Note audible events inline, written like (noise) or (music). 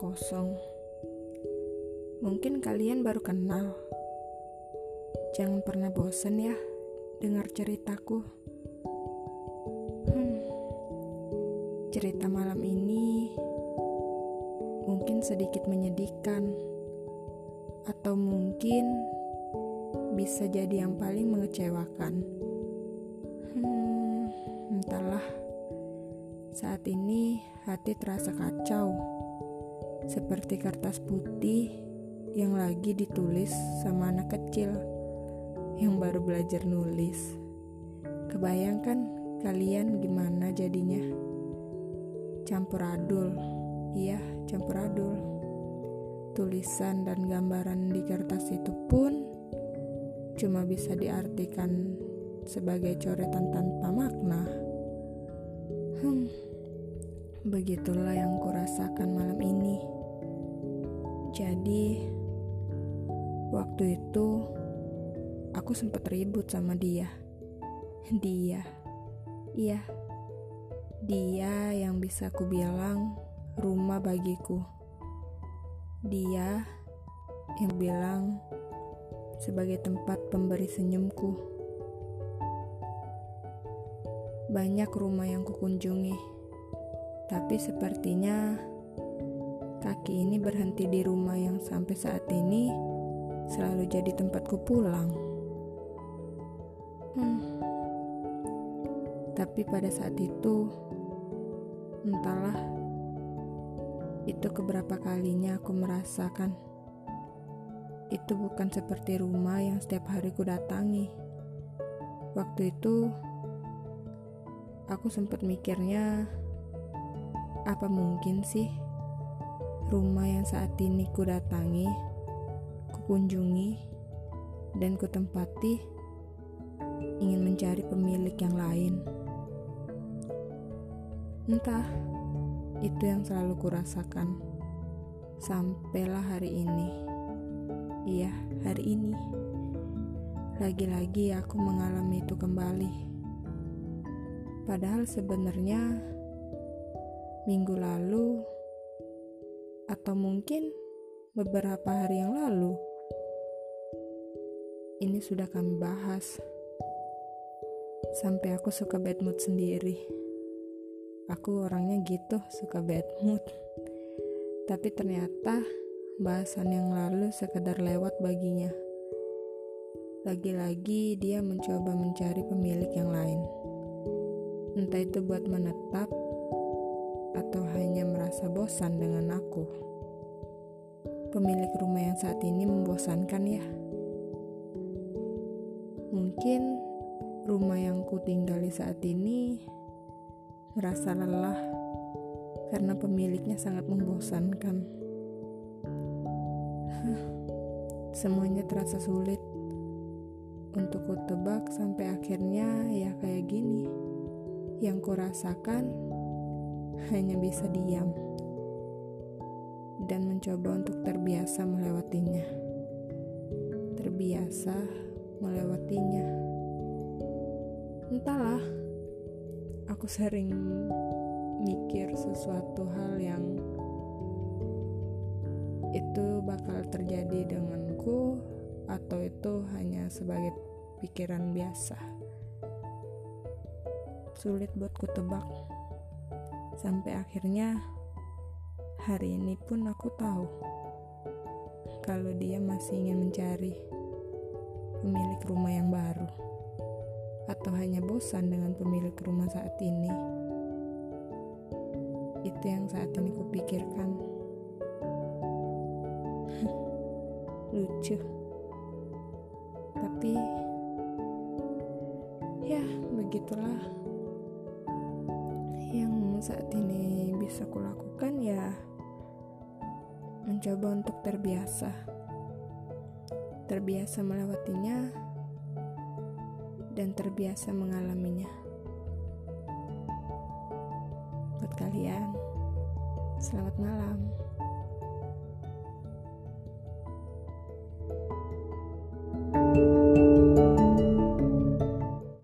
kosong. Mungkin kalian baru kenal. Jangan pernah bosan ya dengar ceritaku. Hmm, cerita malam ini mungkin sedikit menyedihkan, atau mungkin bisa jadi yang paling mengecewakan. Saat ini hati terasa kacau, seperti kertas putih yang lagi ditulis sama anak kecil yang baru belajar nulis. Kebayangkan kalian gimana jadinya? Campur adul, iya campur adul. Tulisan dan gambaran di kertas itu pun cuma bisa diartikan sebagai coretan tanpa makna. Hmm. Begitulah yang kurasakan malam ini. Jadi, waktu itu aku sempat ribut sama dia. Dia, iya, dia yang bisa ku bilang rumah bagiku. Dia yang bilang sebagai tempat pemberi senyumku. Banyak rumah yang kukunjungi tapi sepertinya kaki ini berhenti di rumah yang sampai saat ini selalu jadi tempatku pulang. Hmm. Tapi pada saat itu, entahlah, itu keberapa kalinya aku merasakan itu bukan seperti rumah yang setiap hari ku datangi. Waktu itu, aku sempat mikirnya apa mungkin sih rumah yang saat ini ku datangi, ku kunjungi, dan ku tempati ingin mencari pemilik yang lain? Entah, itu yang selalu kurasakan sampailah hari ini. Iya, hari ini. Lagi-lagi aku mengalami itu kembali. Padahal sebenarnya minggu lalu, atau mungkin beberapa hari yang lalu. Ini sudah kami bahas. Sampai aku suka bad mood sendiri. Aku orangnya gitu, suka bad mood. Tapi ternyata bahasan yang lalu sekedar lewat baginya. Lagi-lagi dia mencoba mencari pemilik yang lain. Entah itu buat menetap atau hanya merasa bosan dengan aku? Pemilik rumah yang saat ini membosankan ya. Mungkin rumah yang ku tinggali saat ini merasa lelah karena pemiliknya sangat membosankan. (laughs) Semuanya terasa sulit untuk ku tebak sampai akhirnya ya kayak gini. Yang ku rasakan hanya bisa diam dan mencoba untuk terbiasa melewatinya. Terbiasa melewatinya. Entahlah, aku sering mikir sesuatu hal yang itu bakal terjadi denganku atau itu hanya sebagai pikiran biasa. Sulit buat ku tebak. Sampai akhirnya hari ini pun aku tahu kalau dia masih ingin mencari pemilik rumah yang baru atau hanya bosan dengan pemilik rumah saat ini. Itu yang saat ini kupikirkan. (laughs) Lucu. Tapi ya begitulah saat ini bisa kulakukan ya mencoba untuk terbiasa. Terbiasa melewatinya dan terbiasa mengalaminya. Buat kalian selamat malam